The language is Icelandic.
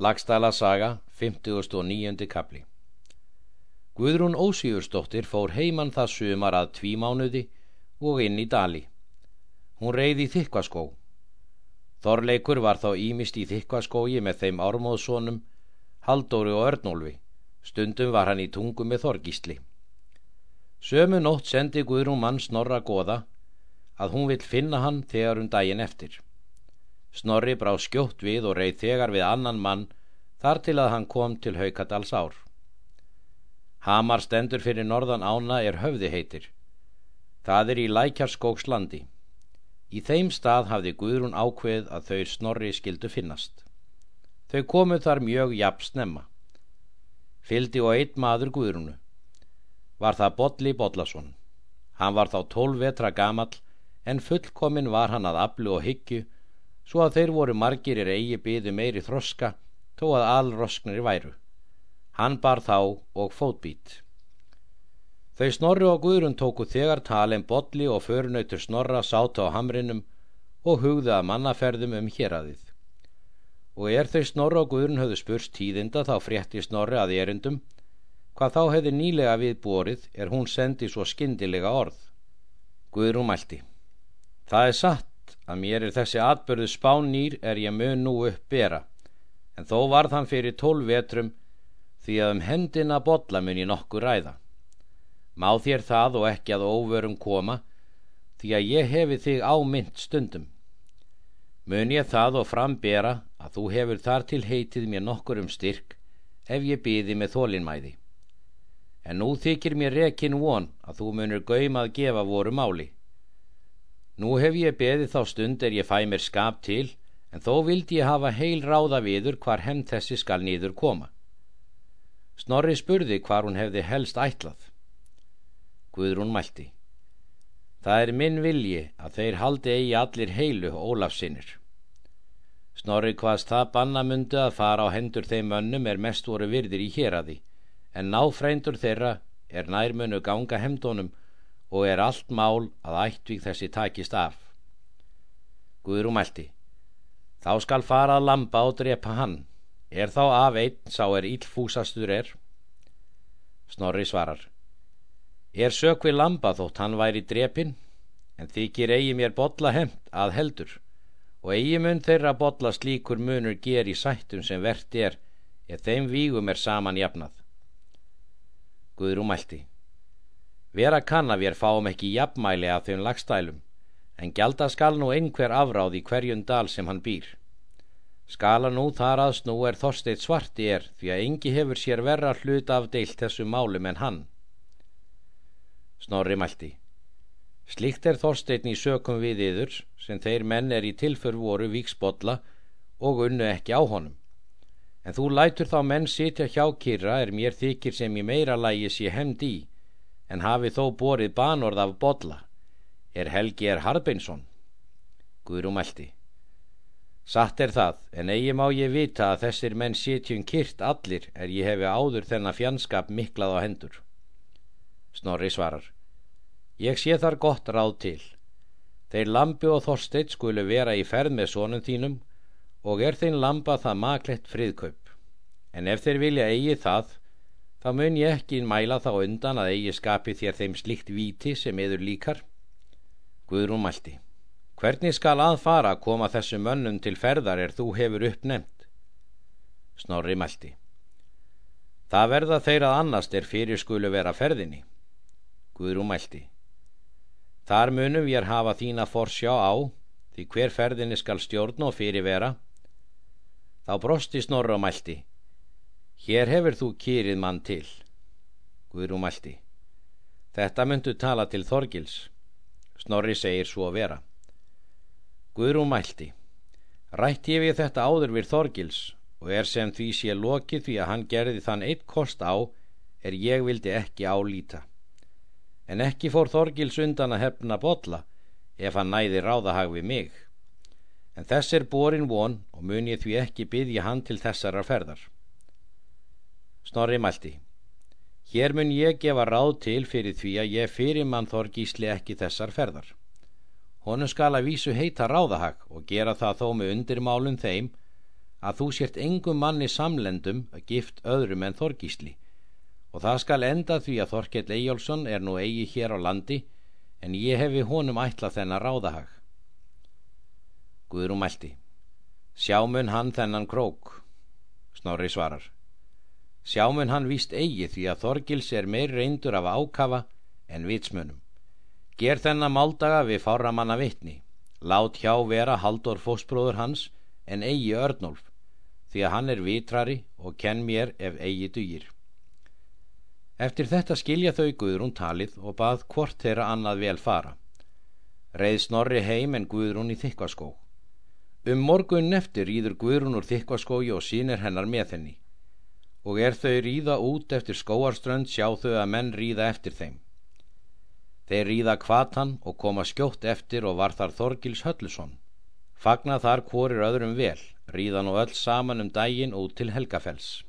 Lagstæla saga, 59. kapli Guðrún Ósíursdóttir fór heiman það sumar að tvímánuði og inn í dali. Hún reyði í þykvaskó. Þorleikur var þá ímist í þykvaskói með þeim ármóðsónum, Haldóri og Örnólfi. Stundum var hann í tungu með Þorgísli. Sömu nótt sendi Guðrún mann snorra goða að hún vill finna hann þegar um daginn eftir. Snorri brá skjótt við og reið þegar við annan mann þar til að hann kom til Haukadals ár. Hamar stendur fyrir norðan ána er höfði heitir. Það er í lækjarskókslandi. Í þeim stað hafði Guðrún ákveð að þau Snorri skildu finnast. Þau komu þar mjög jafn snemma. Fyldi og einn maður Guðrúnu. Var það Bodli Bodlason. Hann var þá tólf vetra gamall en fullkomin var hann að aflu og hyggju svo að þeir voru margir er eigi byðu meiri þroska þó að alrosknir væru. Hann bar þá og fótbít. Þau Snorri og Guðrun tóku þegar talin bolli og förunautur Snorra sáta á hamrinum og hugðu að mannaferðum um héradið. Og er þau Snorra og Guðrun höfðu spurst tíðinda þá frétti Snorri að erindum, hvað þá hefði nýlega viðborið er hún sendi svo skindilega orð. Guðrun mælti. Það er satt að mér er þessi atbörðu spánýr er ég mun nú upp bera. En þó varð hann fyrir tólf vetrum því að um hendina botla mun ég nokkur ræða. Má þér það og ekki að óvörum koma því að ég hefi þig ámynd stundum. Mun ég það og frambera að þú hefur þar til heitið mér nokkur um styrk ef ég býði með þólinmæði en nú þykir mér rekin von að þú munur gaum að gefa voru máli Nú hef ég beðið þá stund er ég fæ mér skap til, en þó vildi ég hafa heil ráða viður hvar henn þessi skal nýður koma. Snorri spurði hvar hún hefði helst ætlað. Guðrún mælti. Það er minn vilji að þeir haldi eigi allir heilu Ólafsinnir. Snorri hvaðst það bannamundu að fara á hendur þeim mönnum er mest voru virðir í héradi, en náfrændur þeirra er nærmönu ganga hemdónum og er allt mál að ættvík þessi takist af. Guðrú mælti, þá skal fara að lamba og drepa hann, er þá af einn sá er íllfúsastur er? Snorri svarar, er sökvi lamba þótt hann væri drepin, en þykir eigi mér botla hemt að heldur, og eigi mun þeirra botla slíkur munur ger í sættum sem verðt er, ef þeim vígum er saman jafnað. Guðrú mælti, Vera kann að við fáum ekki jafnmæli af þeim lagstælum, en gjalda skal nú einhver afráð í hverjun dal sem hann býr. Skala nú þar aðs nú er Þorsteit svarti er, því að engi hefur sér verra hlut afdeilt þessu málum en hann. Snorri mælti. Slikt er Þorsteitn í sökum við yður, sem þeir menn er í tilför voru víksbodla og unnu ekki á honum. En þú lætur þá menn sitja hjá kyrra er mér þykir sem í meira lægi sé hemd í, en hafi þó borið banorð af bodla, er Helgi er Harbeinsson. Guðrúm eldi. Satt er það, en eigi má ég vita að þessir menn sitjum kyrt allir er ég hefi áður þennan fjandskap miklað á hendur. Snorri svarar. Ég sé þar gott ráð til. Þeir lampi og þorsteit skulu vera í ferð með sónum þínum og er þeim lampa það maklegt friðkaup. En ef þeir vilja eigi það, þá mun ég ekki mæla þá undan að eigi skapi þér þeim slikt víti sem eður líkar. Guðrún mælti. Hvernig skal aðfara að koma þessu mönnum til ferðar er þú hefur uppnefnt? Snorri mælti. Það verða þeir að annast er fyrir skulu vera ferðinni. Guðrún mælti. Þar munum ég hafa þína forsjá á, því hver ferðinni skal stjórn og fyrir vera. Þá brosti Snorri og mælti. Hér hefur þú kýrið mann til. Guðrún mælti. Þetta myndu tala til Þorgils. Snorri segir svo að vera. Guðrún mælti. Rætti ég við þetta áður við Þorgils og er sem því sé lokið því að hann gerði þann eitt kost á er ég vildi ekki álíta. En ekki fór Þorgils undan að hefna botla ef hann næði ráðahag við mig. En þess er borin von og mun ég því ekki byggja hann til þessara ferðar. Snorri mælti. Hér mun ég gefa ráð til fyrir því að ég fyrir mann þor gísli ekki þessar ferðar. Honum skal að vísu heita ráðahag og gera það þó með undirmálum þeim að þú sért engum manni samlendum gift öðrum en Þorgísli og það skal enda því að Þorkell Eyjálsson er nú eigi hér á landi en ég hefi honum ætla þennan ráðahag Guðrún mælti Sjámun hann þennan krók Snorri svarar Sjámun hann víst eigi því að Þorgils er meir reyndur af ákafa en vitsmunum Ger þennan máldaga við fáramanna vitni Lát hjá vera haldur fósbróður hans en eigi örnólf því að hann er vitrari og kenn mér ef eigi dugir Eftir þetta skilja þau Guðrún talið og bað hvort þeirra annað vel fara. Reið Snorri heim en Guðrún í þykvaskó. Um morgun eftir rýður Guðrún úr þykvaskói og sínir hennar með henni. Og er þau rýða út eftir skóarströnd sjá þau að menn rýða eftir þeim. Þeir rýða kvatan og koma skjótt eftir og var þar Þorgils Höllusson. Fagna þar hvorir öðrum vel, rýðan og öll saman um dægin út til Helgafells.